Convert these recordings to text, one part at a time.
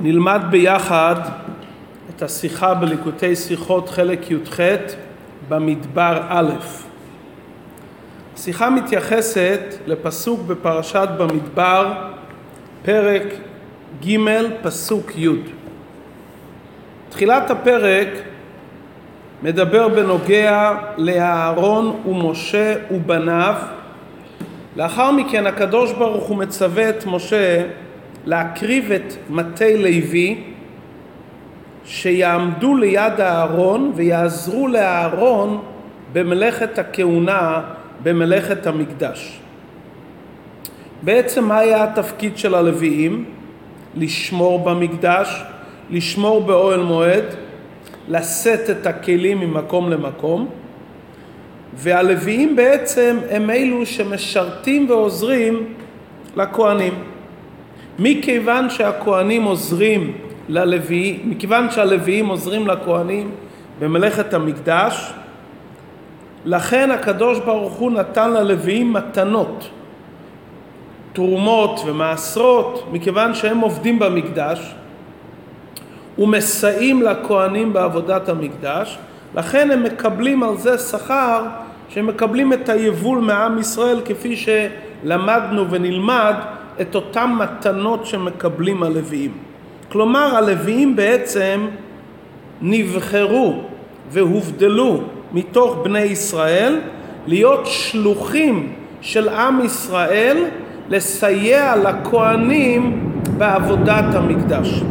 נלמד ביחד את השיחה בליקוטי שיחות חלק י"ח במדבר א'. השיחה מתייחסת לפסוק בפרשת במדבר, פרק ג' פסוק י'. תחילת הפרק מדבר בנוגע לאהרון ומשה ובניו. לאחר מכן הקדוש ברוך הוא מצווה את משה להקריב את מטה לוי שיעמדו ליד הארון ויעזרו לאהרון במלאכת הכהונה במלאכת המקדש. בעצם מה היה התפקיד של הלוויים? לשמור במקדש, לשמור באוהל מועד, לשאת את הכלים ממקום למקום, והלוויים בעצם הם אלו שמשרתים ועוזרים לכהנים. מכיוון שהכהנים עוזרים ללוויים, מכיוון שהלוויים עוזרים לכהנים במלאכת המקדש, לכן הקדוש ברוך הוא נתן ללוויים מתנות, תרומות ומעשרות, מכיוון שהם עובדים במקדש ומסייעים לכהנים בעבודת המקדש, לכן הם מקבלים על זה שכר שהם מקבלים את היבול מעם ישראל כפי שלמדנו ונלמד את אותן מתנות שמקבלים הלוויים. כלומר הלוויים בעצם נבחרו והובדלו מתוך בני ישראל להיות שלוחים של עם ישראל לסייע לכהנים בעבודת המקדש.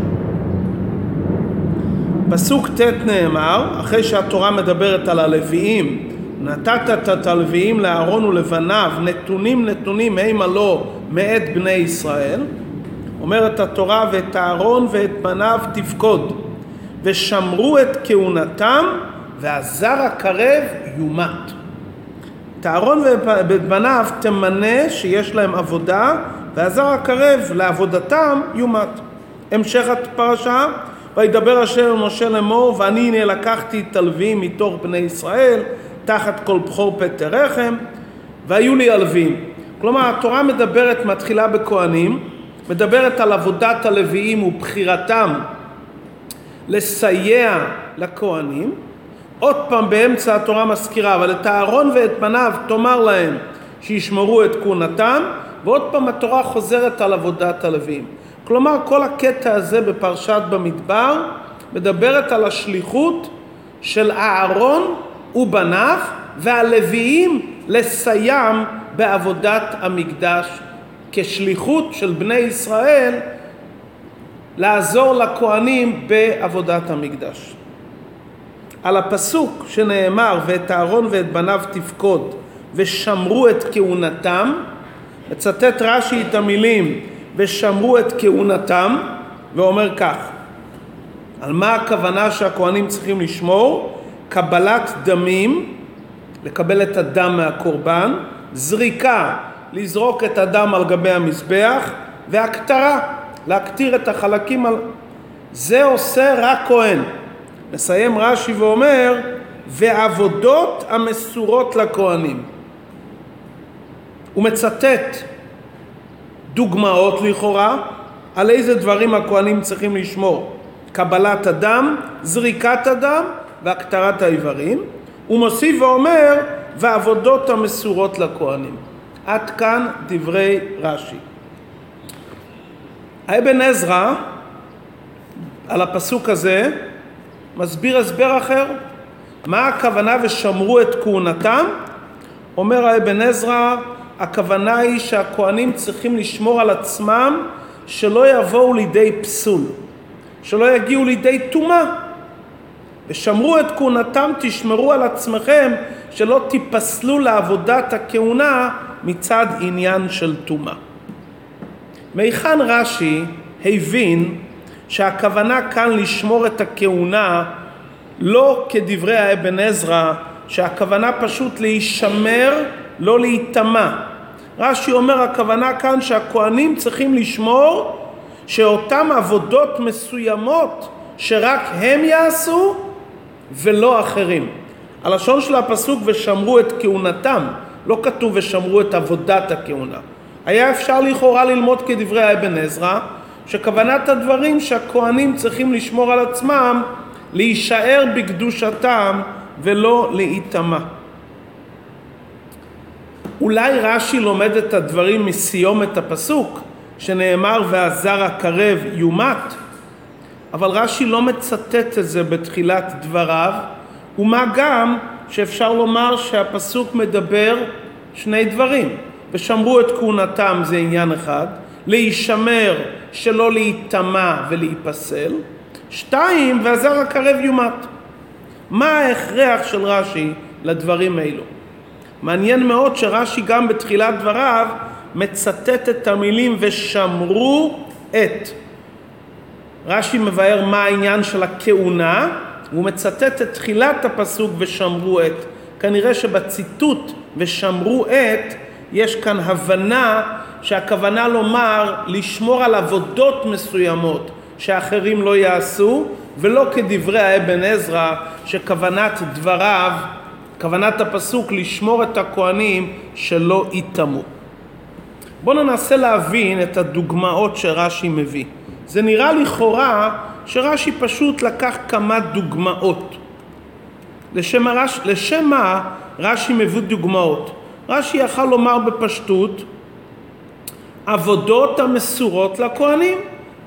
פסוק ט' נאמר, אחרי שהתורה מדברת על הלוויים, נתת את הלוויים לאהרון ולבניו, נתונים נתונים המה לו מאת בני ישראל, אומרת התורה, ואת אהרון ואת בניו תפקוד, ושמרו את כהונתם, והזר הקרב יומת. את אהרון ואת בניו תמנה שיש להם עבודה, והזר הקרב לעבודתם יומת. המשך הפרשה, וידבר השם משה לאמור, ואני הנה לקחתי את הלווים מתוך בני ישראל, תחת כל בכור פטר רחם, והיו לי הלווים. כלומר, התורה מדברת, מתחילה בכהנים, מדברת על עבודת הלוויים ובחירתם לסייע לכהנים. עוד פעם באמצע התורה מזכירה, אבל את אהרון ואת בניו תאמר להם שישמרו את כהונתם, ועוד פעם התורה חוזרת על עבודת הלוויים. כלומר, כל הקטע הזה בפרשת במדבר מדברת על השליחות של אהרון ובניו והלוויים לסיים בעבודת המקדש כשליחות של בני ישראל לעזור לכהנים בעבודת המקדש. על הפסוק שנאמר ואת אהרון ואת בניו תפקוד ושמרו את כהונתם, מצטט רש"י את המילים ושמרו את כהונתם ואומר כך על מה הכוונה שהכהנים צריכים לשמור? קבלת דמים, לקבל את הדם מהקורבן, זריקה לזרוק את הדם על גבי המזבח והקטרה, להקטיר את החלקים על... זה עושה רק כהן. מסיים רש"י ואומר ועבודות המסורות לכהנים. הוא מצטט דוגמאות לכאורה על איזה דברים הכהנים צריכים לשמור קבלת הדם, זריקת הדם והקטרת האיברים הוא מוסיף ואומר ועבודות המסורות לכהנים עד כאן דברי רש"י. האבן עזרא על הפסוק הזה מסביר הסבר אחר. מה הכוונה ושמרו את כהונתם? אומר האבן עזרא, הכוונה היא שהכהנים צריכים לשמור על עצמם שלא יבואו לידי פסול, שלא יגיעו לידי טומאה. ושמרו את כהונתם, תשמרו על עצמכם שלא תיפסלו לעבודת הכהונה מצד עניין של טומאה. מיכן רש"י הבין שהכוונה כאן לשמור את הכהונה לא כדברי האבן עזרא שהכוונה פשוט להישמר לא להיטמע. רש"י אומר הכוונה כאן שהכהנים צריכים לשמור שאותן עבודות מסוימות שרק הם יעשו ולא אחרים. הלשון של הפסוק ושמרו את כהונתם לא כתוב ושמרו את עבודת הכהונה. היה אפשר לכאורה ללמוד כדברי האבן עזרא שכוונת הדברים שהכהנים צריכים לשמור על עצמם, להישאר בקדושתם ולא להיטמע. אולי רש"י לומד את הדברים מסיומת הפסוק, שנאמר והזר הקרב יומת, אבל רש"י לא מצטט את זה בתחילת דבריו, ומה גם שאפשר לומר שהפסוק מדבר שני דברים. ושמרו את כהונתם זה עניין אחד, להישמר שלא להיטמע ולהיפסל. שתיים, והזר הקרב יומת. מה ההכרח של רש"י לדברים אלו? מעניין מאוד שרש"י גם בתחילת דבריו מצטט את המילים ושמרו את. רש"י מבאר מה העניין של הכהונה, והוא מצטט את תחילת הפסוק ושמרו את. כנראה שבציטוט ושמרו את יש כאן הבנה שהכוונה לומר לשמור על עבודות מסוימות שאחרים לא יעשו ולא כדברי האבן עזרא שכוונת דבריו, כוונת הפסוק לשמור את הכהנים שלא יטמאו. בואו ננסה להבין את הדוגמאות שרש"י מביא. זה נראה לכאורה שרש"י פשוט לקח כמה דוגמאות. לשם, הרש... לשם מה רש"י מביא דוגמאות? רש"י יכל לומר בפשטות עבודות המסורות לכהנים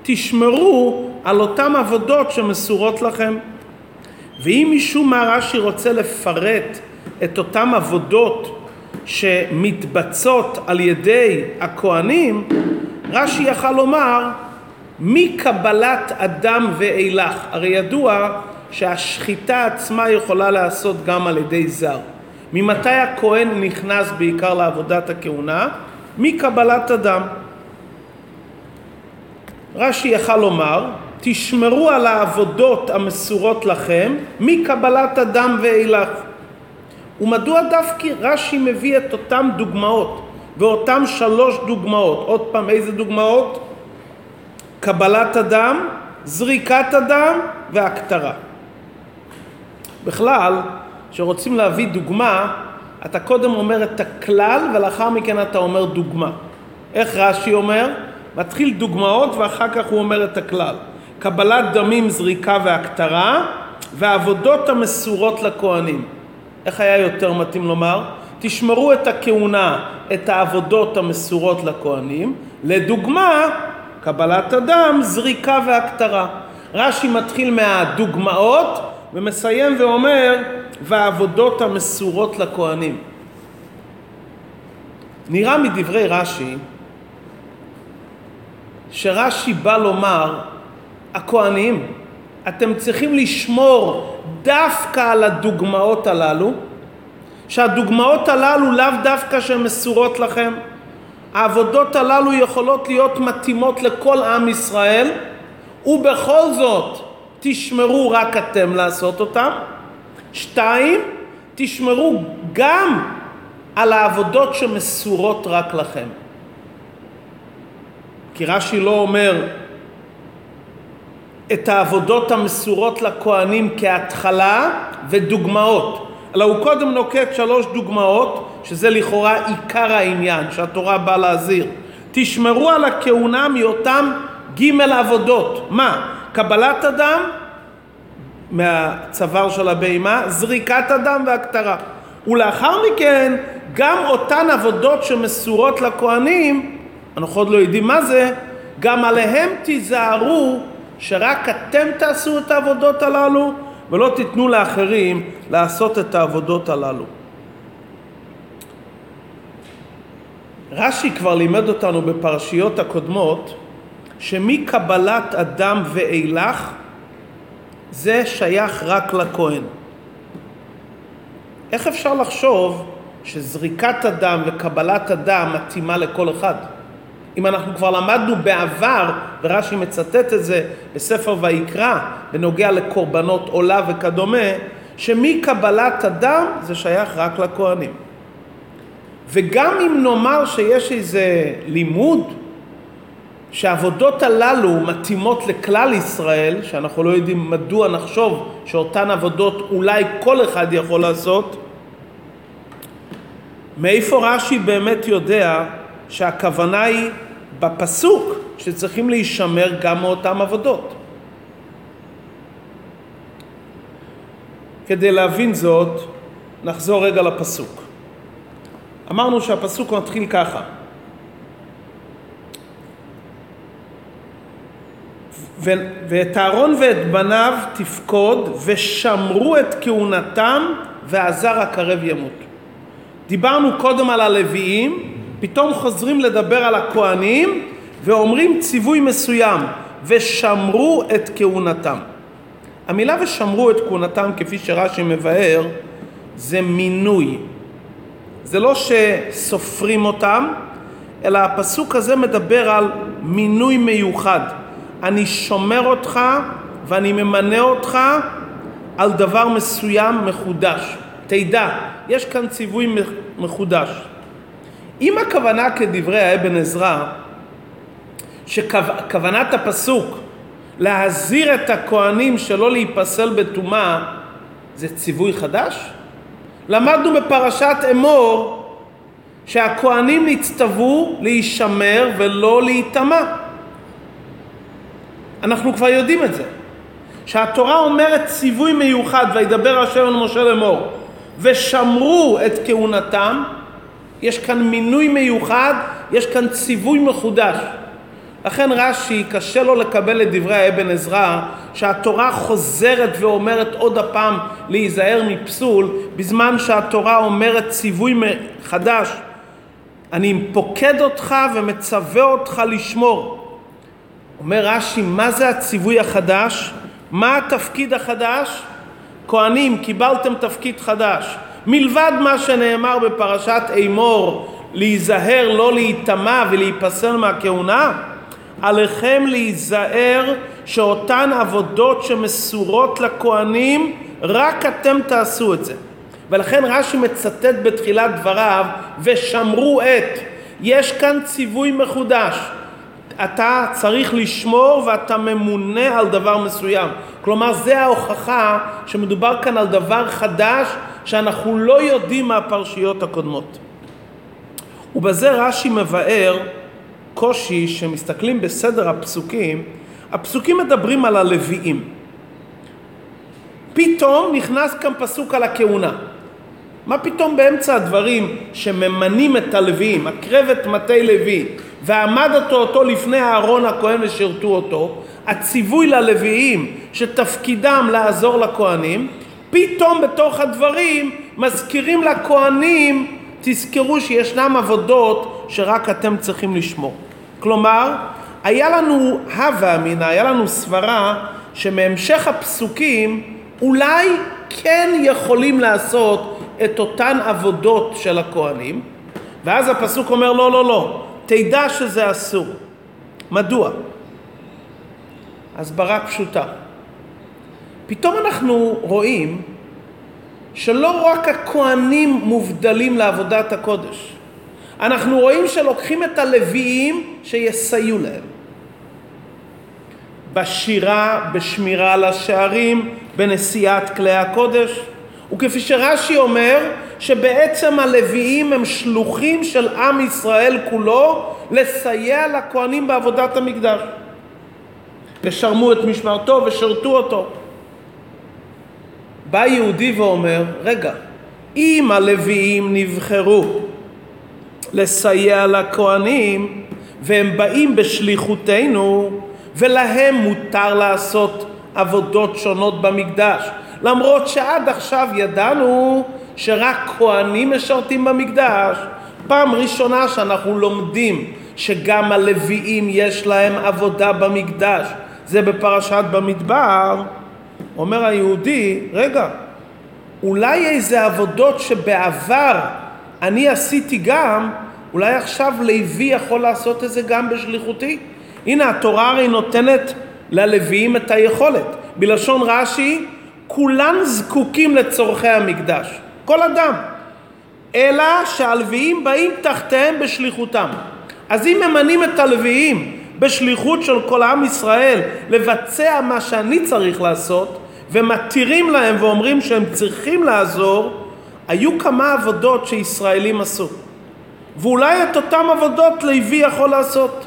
תשמרו על אותן עבודות שמסורות לכם ואם משום מה רש"י רוצה לפרט את אותן עבודות שמתבצעות על ידי הכהנים רש"י יכל לומר מקבלת אדם ואילך הרי ידוע שהשחיטה עצמה יכולה להיעשות גם על ידי זר ממתי הכהן נכנס בעיקר לעבודת הכהונה? מקבלת אדם. רש"י יכל לומר, תשמרו על העבודות המסורות לכם מקבלת אדם ואילך. ומדוע דווקא רש"י מביא את אותן דוגמאות ואותן שלוש דוגמאות? עוד פעם, איזה דוגמאות? קבלת אדם, זריקת אדם והכתרה. בכלל, כשרוצים להביא דוגמה, אתה קודם אומר את הכלל ולאחר מכן אתה אומר דוגמה. איך רש"י אומר? מתחיל דוגמאות ואחר כך הוא אומר את הכלל. קבלת דמים, זריקה והכתרה והעבודות המסורות לכהנים. איך היה יותר מתאים לומר? תשמרו את הכהונה, את העבודות המסורות לכהנים. לדוגמה, קבלת אדם, זריקה והכתרה. רש"י מתחיל מהדוגמאות ומסיים ואומר והעבודות המסורות לכהנים. נראה מדברי רש"י שרש"י בא לומר הכהנים אתם צריכים לשמור דווקא על הדוגמאות הללו שהדוגמאות הללו לאו דווקא שהן מסורות לכם העבודות הללו יכולות להיות מתאימות לכל עם ישראל ובכל זאת תשמרו רק אתם לעשות אותם שתיים, תשמרו גם על העבודות שמסורות רק לכם. כי רש"י לא אומר את העבודות המסורות לכהנים כהתחלה ודוגמאות, אלא הוא קודם נוקט שלוש דוגמאות, שזה לכאורה עיקר העניין שהתורה באה להזהיר. תשמרו על הכהונה מאותם ג' עבודות. מה? קבלת אדם, מהצוואר של הבהמה, זריקת הדם והכתרה. ולאחר מכן, גם אותן עבודות שמסורות לכהנים, אנחנו עוד לא יודעים מה זה, גם עליהם תיזהרו שרק אתם תעשו את העבודות הללו ולא תיתנו לאחרים לעשות את העבודות הללו. רש"י כבר לימד אותנו בפרשיות הקודמות שמקבלת אדם ואילך זה שייך רק לכהן. איך אפשר לחשוב שזריקת הדם וקבלת הדם מתאימה לכל אחד? אם אנחנו כבר למדנו בעבר, ורש"י מצטט את זה בספר ויקרא, בנוגע לקורבנות עולה וכדומה, שמקבלת הדם זה שייך רק לכהנים. וגם אם נאמר שיש איזה לימוד שהעבודות הללו מתאימות לכלל ישראל, שאנחנו לא יודעים מדוע נחשוב שאותן עבודות אולי כל אחד יכול לעשות, מאיפה רש"י באמת יודע שהכוונה היא בפסוק שצריכים להישמר גם מאותן עבודות. כדי להבין זאת, נחזור רגע לפסוק. אמרנו שהפסוק מתחיל ככה: ואת אהרון ואת בניו תפקוד ושמרו את כהונתם והזר הקרב ימות. דיברנו קודם על הלוויים, פתאום חוזרים לדבר על הכהנים ואומרים ציווי מסוים ושמרו את כהונתם. המילה ושמרו את כהונתם כפי שרש"י מבאר זה מינוי. זה לא שסופרים אותם, אלא הפסוק הזה מדבר על מינוי מיוחד. אני שומר אותך ואני ממנה אותך על דבר מסוים מחודש. תדע, יש כאן ציווי מחודש. אם הכוונה כדברי האבן עזרא, שכוונת הפסוק להזהיר את הכהנים שלא להיפסל בטומאה, זה ציווי חדש? למדנו בפרשת אמור שהכהנים נצטוו להישמר ולא להיטמע. אנחנו כבר יודעים את זה. שהתורה אומרת ציווי מיוחד, וידבר השם אל משה לאמור, ושמרו את כהונתם, יש כאן מינוי מיוחד, יש כאן ציווי מחודש. לכן רש"י קשה לו לקבל את דברי האבן עזרא שהתורה חוזרת ואומרת עוד הפעם להיזהר מפסול בזמן שהתורה אומרת ציווי חדש אני פוקד אותך ומצווה אותך לשמור אומר רש"י מה זה הציווי החדש? מה התפקיד החדש? כהנים קיבלתם תפקיד חדש מלבד מה שנאמר בפרשת אמור להיזהר לא להיטמע ולהיפסל מהכהונה עליכם להיזהר שאותן עבודות שמסורות לכהנים, רק אתם תעשו את זה. ולכן רש"י מצטט בתחילת דבריו, ושמרו את. יש כאן ציווי מחודש. אתה צריך לשמור ואתה ממונה על דבר מסוים. כלומר, זה ההוכחה שמדובר כאן על דבר חדש שאנחנו לא יודעים מהפרשיות הקודמות. ובזה רש"י מבאר קושי שמסתכלים בסדר הפסוקים, הפסוקים מדברים על הלוויים. פתאום נכנס כאן פסוק על הכהונה. מה פתאום באמצע הדברים שממנים את הלוויים, הקרב את מטה לוי ועמדת אותו לפני אהרון הכהן ושירתו אותו, הציווי ללוויים שתפקידם לעזור לכהנים, פתאום בתוך הדברים מזכירים לכהנים תזכרו שישנם עבודות שרק אתם צריכים לשמור. כלומר, היה לנו הווה אמינא, היה לנו סברה שמהמשך הפסוקים אולי כן יכולים לעשות את אותן עבודות של הכהנים, ואז הפסוק אומר לא, לא, לא, תדע שזה אסור. מדוע? הסברה פשוטה. פתאום אנחנו רואים שלא רק הכהנים מובדלים לעבודת הקודש, אנחנו רואים שלוקחים את הלוויים שיסייעו להם. בשירה, בשמירה על השערים, בנשיאת כלי הקודש. וכפי שרש"י אומר, שבעצם הלוויים הם שלוחים של עם ישראל כולו לסייע לכהנים בעבודת המקדש. ושרמו את משמרתו ושרתו אותו. בא יהודי ואומר, רגע, אם הלוויים נבחרו לסייע לכהנים והם באים בשליחותנו ולהם מותר לעשות עבודות שונות במקדש. למרות שעד עכשיו ידענו שרק כהנים משרתים במקדש פעם ראשונה שאנחנו לומדים שגם הלוויים יש להם עבודה במקדש. זה בפרשת במדבר אומר היהודי רגע אולי איזה עבודות שבעבר אני עשיתי גם, אולי עכשיו לוי יכול לעשות את זה גם בשליחותי? הנה התורה הרי נותנת ללוויים את היכולת. בלשון רש"י, כולם זקוקים לצורכי המקדש. כל אדם. אלא שהלוויים באים תחתיהם בשליחותם. אז אם ממנים את הלוויים בשליחות של כל עם ישראל לבצע מה שאני צריך לעשות ומתירים להם ואומרים שהם צריכים לעזור, היו כמה עבודות שישראלים עשו, ואולי את אותן עבודות לוי יכול לעשות.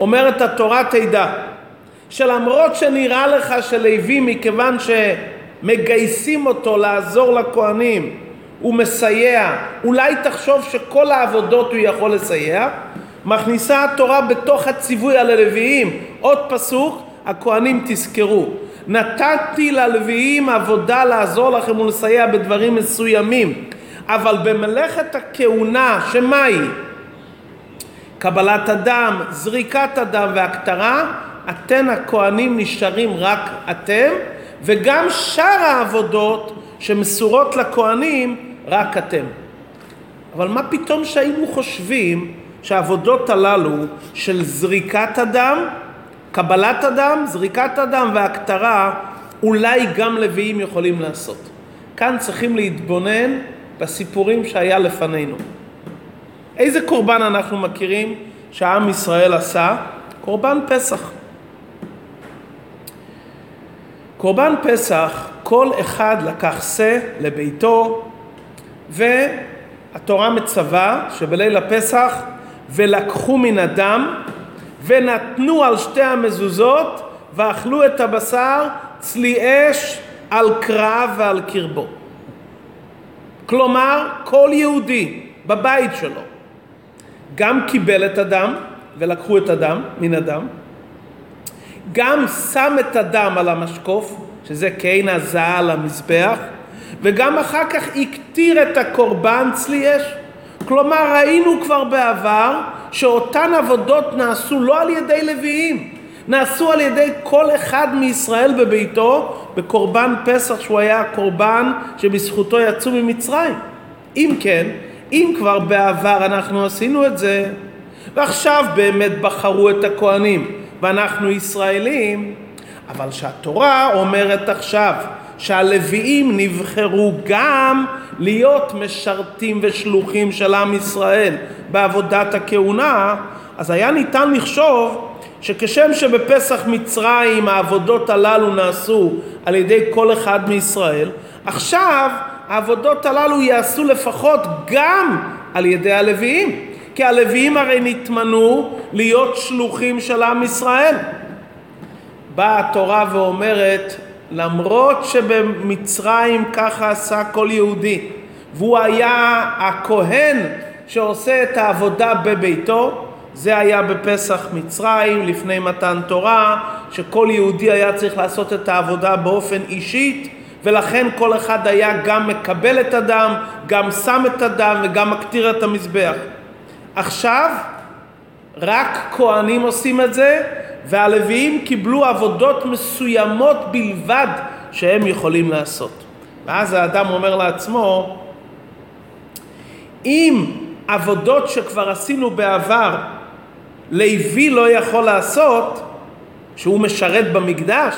אומרת התורה תדע, שלמרות שנראה לך שלוי מכיוון שמגייסים אותו לעזור לכהנים הוא מסייע, אולי תחשוב שכל העבודות הוא יכול לסייע, מכניסה התורה בתוך הציווי על הלוויים עוד פסוק, הכהנים תזכרו, נתתי ללוויים עבודה לעזור לכם ולסייע בדברים מסוימים, אבל במלאכת הכהונה, שמה היא? קבלת הדם, זריקת הדם והכתרה, אתן הכהנים נשארים רק אתם, וגם שאר העבודות שמסורות לכהנים, רק אתם. אבל מה פתאום שהיינו חושבים שהעבודות הללו של זריקת הדם, קבלת הדם, זריקת הדם והכתרה, אולי גם לוויים יכולים לעשות. כאן צריכים להתבונן בסיפורים שהיה לפנינו. איזה קורבן אנחנו מכירים שעם ישראל עשה? קורבן פסח. קורבן פסח, כל אחד לקח שא לביתו, והתורה מצווה שבליל הפסח ולקחו מן הדם ונתנו על שתי המזוזות ואכלו את הבשר צלי אש על קרב ועל קרבו. כלומר, כל יהודי בבית שלו גם קיבל את הדם ולקחו את הדם מן הדם, גם שם את הדם על המשקוף, שזה כעין הזעה על המזבח, וגם אחר כך הקטיר את הקורבן צלי אש. כלומר, ראינו כבר בעבר שאותן עבודות נעשו לא על ידי לוויים, נעשו על ידי כל אחד מישראל בביתו בקורבן פסח שהוא היה הקורבן שבזכותו יצאו ממצרים. אם כן, אם כבר בעבר אנחנו עשינו את זה, ועכשיו באמת בחרו את הכהנים, ואנחנו ישראלים, אבל שהתורה אומרת עכשיו שהלוויים נבחרו גם להיות משרתים ושלוחים של עם ישראל בעבודת הכהונה, אז היה ניתן לחשוב שכשם שבפסח מצרים העבודות הללו נעשו על ידי כל אחד מישראל, עכשיו העבודות הללו ייעשו לפחות גם על ידי הלוויים, כי הלוויים הרי נתמנו להיות שלוחים של עם ישראל. באה התורה ואומרת, למרות שבמצרים ככה עשה כל יהודי, והוא היה הכהן שעושה את העבודה בביתו, זה היה בפסח מצרים לפני מתן תורה, שכל יהודי היה צריך לעשות את העבודה באופן אישית, ולכן כל אחד היה גם מקבל את הדם, גם שם את הדם וגם מקטיר את המזבח. עכשיו רק כהנים עושים את זה, והלוויים קיבלו עבודות מסוימות בלבד שהם יכולים לעשות. ואז האדם אומר לעצמו, אם עבודות שכבר עשינו בעבר לוי לא יכול לעשות, שהוא משרת במקדש,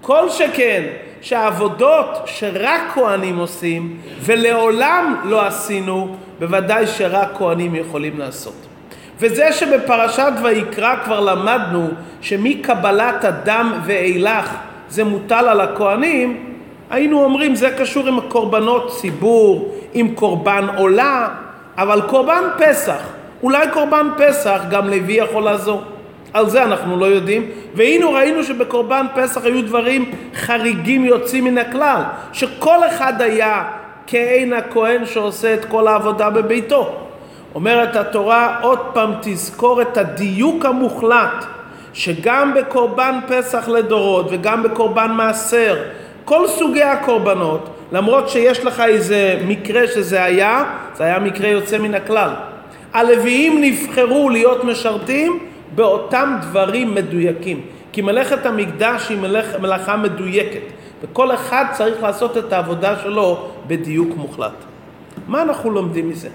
כל שכן שהעבודות שרק כהנים עושים ולעולם לא עשינו, בוודאי שרק כהנים יכולים לעשות. וזה שבפרשת ויקרא כבר למדנו שמקבלת הדם ואילך זה מוטל על הכהנים, היינו אומרים זה קשור עם קורבנות ציבור, עם קורבן עולה, אבל קורבן פסח, אולי קורבן פסח גם לוי יכול לעזור. על זה אנחנו לא יודעים, והנה ראינו שבקורבן פסח היו דברים חריגים יוצאים מן הכלל, שכל אחד היה כעין הכהן שעושה את כל העבודה בביתו. אומרת התורה, עוד פעם תזכור את הדיוק המוחלט, שגם בקורבן פסח לדורות וגם בקורבן מעשר, כל סוגי הקורבנות, למרות שיש לך איזה מקרה שזה היה, זה היה מקרה יוצא מן הכלל. הלוויים נבחרו להיות משרתים באותם דברים מדויקים. כי מלאכת המקדש היא מלאכ, מלאכה מדויקת, וכל אחד צריך לעשות את העבודה שלו בדיוק מוחלט. מה אנחנו לומדים מזה?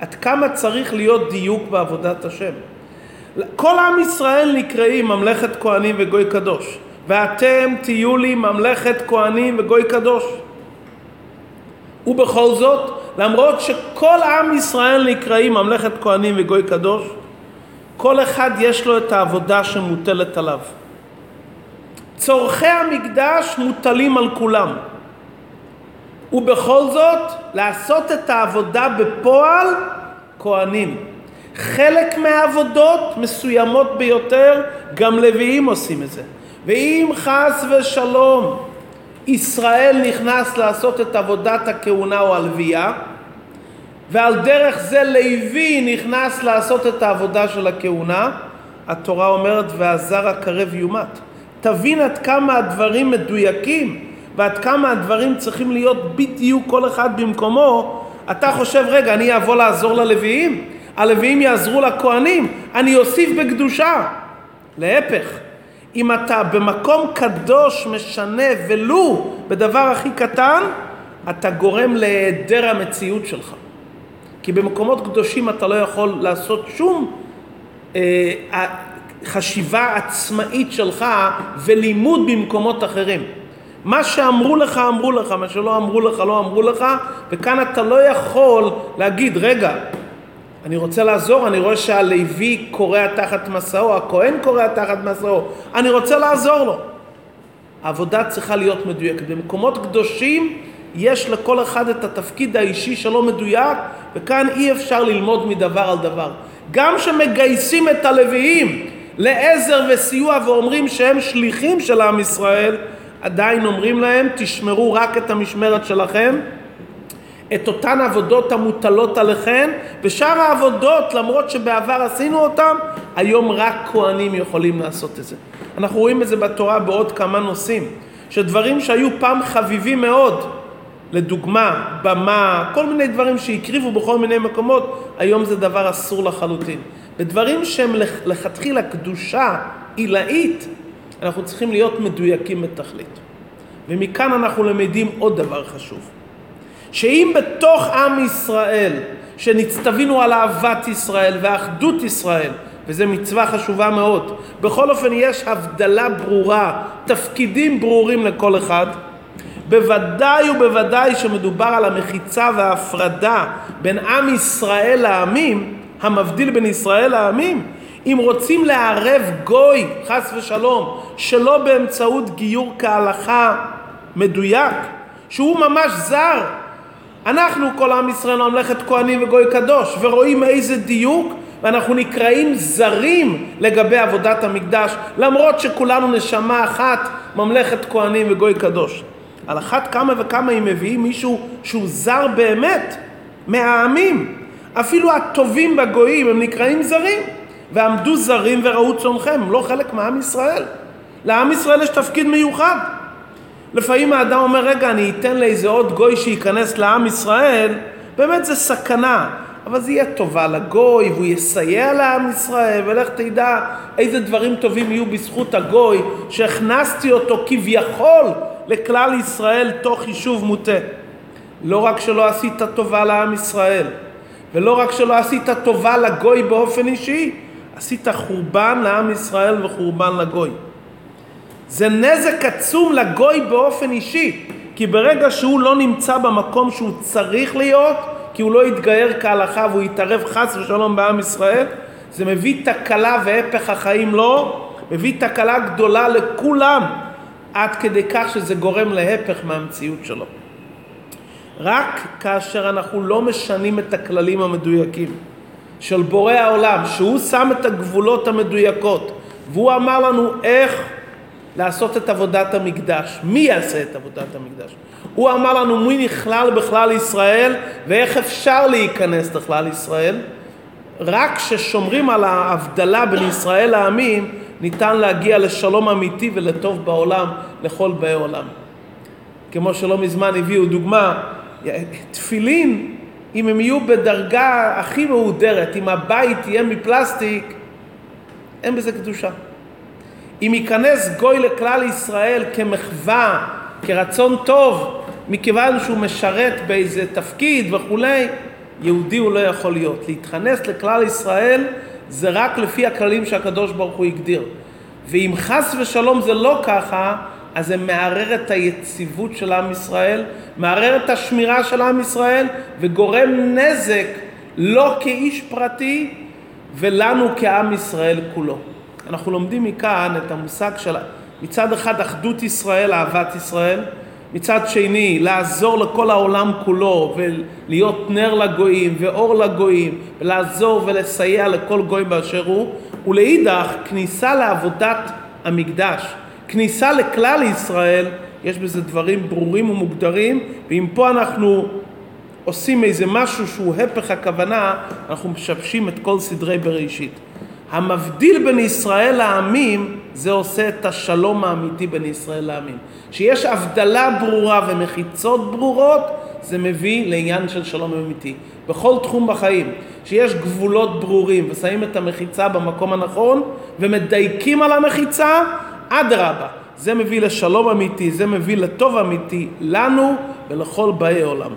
עד כמה צריך להיות דיוק בעבודת השם? כל עם ישראל נקראים ממלכת כהנים וגוי קדוש, ואתם תהיו לי ממלכת כהנים וגוי קדוש. ובכל זאת, למרות שכל עם ישראל נקראים ממלכת כהנים וגוי קדוש, כל אחד יש לו את העבודה שמוטלת עליו. צורכי המקדש מוטלים על כולם. ובכל זאת, לעשות את העבודה בפועל, כהנים. חלק מהעבודות מסוימות ביותר, גם לוויים עושים את זה. ואם חס ושלום ישראל נכנס לעשות את עבודת הכהונה או הלוויה, ועל דרך זה לוי נכנס לעשות את העבודה של הכהונה, התורה אומרת והזר הקרב יומת. תבין עד כמה הדברים מדויקים ועד כמה הדברים צריכים להיות בדיוק כל אחד במקומו. אתה חושב, רגע, אני אבוא לעזור ללוויים? הלוויים יעזרו לכהנים, אני אוסיף בקדושה. להפך, אם אתה במקום קדוש משנה ולו בדבר הכי קטן, אתה גורם להיעדר המציאות שלך. כי במקומות קדושים אתה לא יכול לעשות שום אה, חשיבה עצמאית שלך ולימוד במקומות אחרים. מה שאמרו לך, אמרו לך, מה שלא אמרו לך, לא אמרו לך, וכאן אתה לא יכול להגיד, רגע, אני רוצה לעזור, אני רואה שהלוי קורע תחת מסעו, הכהן קורע תחת מסעו, אני רוצה לעזור לו. העבודה צריכה להיות מדויקת. במקומות קדושים יש לכל אחד את התפקיד האישי שלו מדויק, וכאן אי אפשר ללמוד מדבר על דבר. גם כשמגייסים את הלוויים לעזר וסיוע ואומרים שהם שליחים של עם ישראל, עדיין אומרים להם, תשמרו רק את המשמרת שלכם, את אותן עבודות המוטלות עליכם, ושאר העבודות, למרות שבעבר עשינו אותן, היום רק כהנים יכולים לעשות את זה. אנחנו רואים את זה בתורה בעוד כמה נושאים, שדברים שהיו פעם חביבים מאוד, לדוגמה, במה, כל מיני דברים שהקריבו בכל מיני מקומות, היום זה דבר אסור לחלוטין. בדברים שהם לכתחילה קדושה עילאית, אנחנו צריכים להיות מדויקים בתכלית. ומכאן אנחנו למדים עוד דבר חשוב. שאם בתוך עם ישראל, שנצטווינו על אהבת ישראל ואחדות ישראל, וזו מצווה חשובה מאוד, בכל אופן יש הבדלה ברורה, תפקידים ברורים לכל אחד, בוודאי ובוודאי שמדובר על המחיצה וההפרדה בין עם ישראל לעמים, המבדיל בין ישראל לעמים, אם רוצים לערב גוי, חס ושלום, שלא באמצעות גיור כהלכה מדויק, שהוא ממש זר, אנחנו כל עם ישראל ממלכת כהנים וגוי קדוש ורואים איזה דיוק ואנחנו נקראים זרים לגבי עבודת המקדש למרות שכולנו נשמה אחת ממלכת כהנים וגוי קדוש. על אחת כמה וכמה אם מביאים מישהו שהוא זר באמת מהעמים אפילו הטובים בגויים הם נקראים זרים ועמדו זרים וראו צונכם לא חלק מעם ישראל. לעם ישראל יש תפקיד מיוחד. לפעמים האדם אומר, רגע, אני אתן לאיזה עוד גוי שייכנס לעם ישראל, באמת זה סכנה, אבל זה יהיה טובה לגוי, והוא יסייע לעם ישראל, ולך תדע איזה דברים טובים יהיו בזכות הגוי, שהכנסתי אותו כביכול לכלל ישראל תוך יישוב מוטה. לא רק שלא עשית טובה לעם ישראל, ולא רק שלא עשית טובה לגוי באופן אישי, עשית חורבן לעם ישראל וחורבן לגוי. זה נזק עצום לגוי באופן אישי, כי ברגע שהוא לא נמצא במקום שהוא צריך להיות, כי הוא לא יתגייר כהלכה והוא יתערב חס ושלום בעם ישראל, זה מביא תקלה והפך החיים לא, מביא תקלה גדולה לכולם, עד כדי כך שזה גורם להפך מהמציאות שלו. רק כאשר אנחנו לא משנים את הכללים המדויקים של בורא העולם, שהוא שם את הגבולות המדויקות, והוא אמר לנו איך לעשות את עבודת המקדש. מי יעשה את עבודת המקדש? הוא אמר לנו מי נכלל בכלל ישראל ואיך אפשר להיכנס לכלל ישראל. רק כששומרים על ההבדלה בין ישראל לעמים, ניתן להגיע לשלום אמיתי ולטוב בעולם לכל באי עולם. כמו שלא מזמן הביאו דוגמה, תפילין, אם הם יהיו בדרגה הכי מהודרת, אם הבית יהיה מפלסטיק, אין בזה קדושה. אם ייכנס גוי לכלל ישראל כמחווה, כרצון טוב, מכיוון שהוא משרת באיזה תפקיד וכולי, יהודי הוא לא יכול להיות. להתכנס לכלל ישראל זה רק לפי הכללים שהקדוש ברוך הוא הגדיר. ואם חס ושלום זה לא ככה, אז זה מערער את היציבות של עם ישראל, מערער את השמירה של עם ישראל, וגורם נזק לא כאיש פרטי ולנו כעם ישראל כולו. אנחנו לומדים מכאן את המושג של מצד אחד אחדות ישראל, אהבת ישראל, מצד שני, לעזור לכל העולם כולו ולהיות נר לגויים ואור לגויים ולעזור ולסייע לכל גוי באשר הוא, ולאידך, כניסה לעבודת המקדש, כניסה לכלל ישראל, יש בזה דברים ברורים ומוגדרים, ואם פה אנחנו עושים איזה משהו שהוא הפך הכוונה, אנחנו משבשים את כל סדרי בראשית. המבדיל בין ישראל לעמים, זה עושה את השלום האמיתי בין ישראל לעמים. שיש הבדלה ברורה ומחיצות ברורות, זה מביא לעניין של שלום אמיתי. בכל תחום בחיים, שיש גבולות ברורים ושמים את המחיצה במקום הנכון ומדייקים על המחיצה, אדרבה. זה מביא לשלום אמיתי, זה מביא לטוב אמיתי לנו ולכל באי עולם.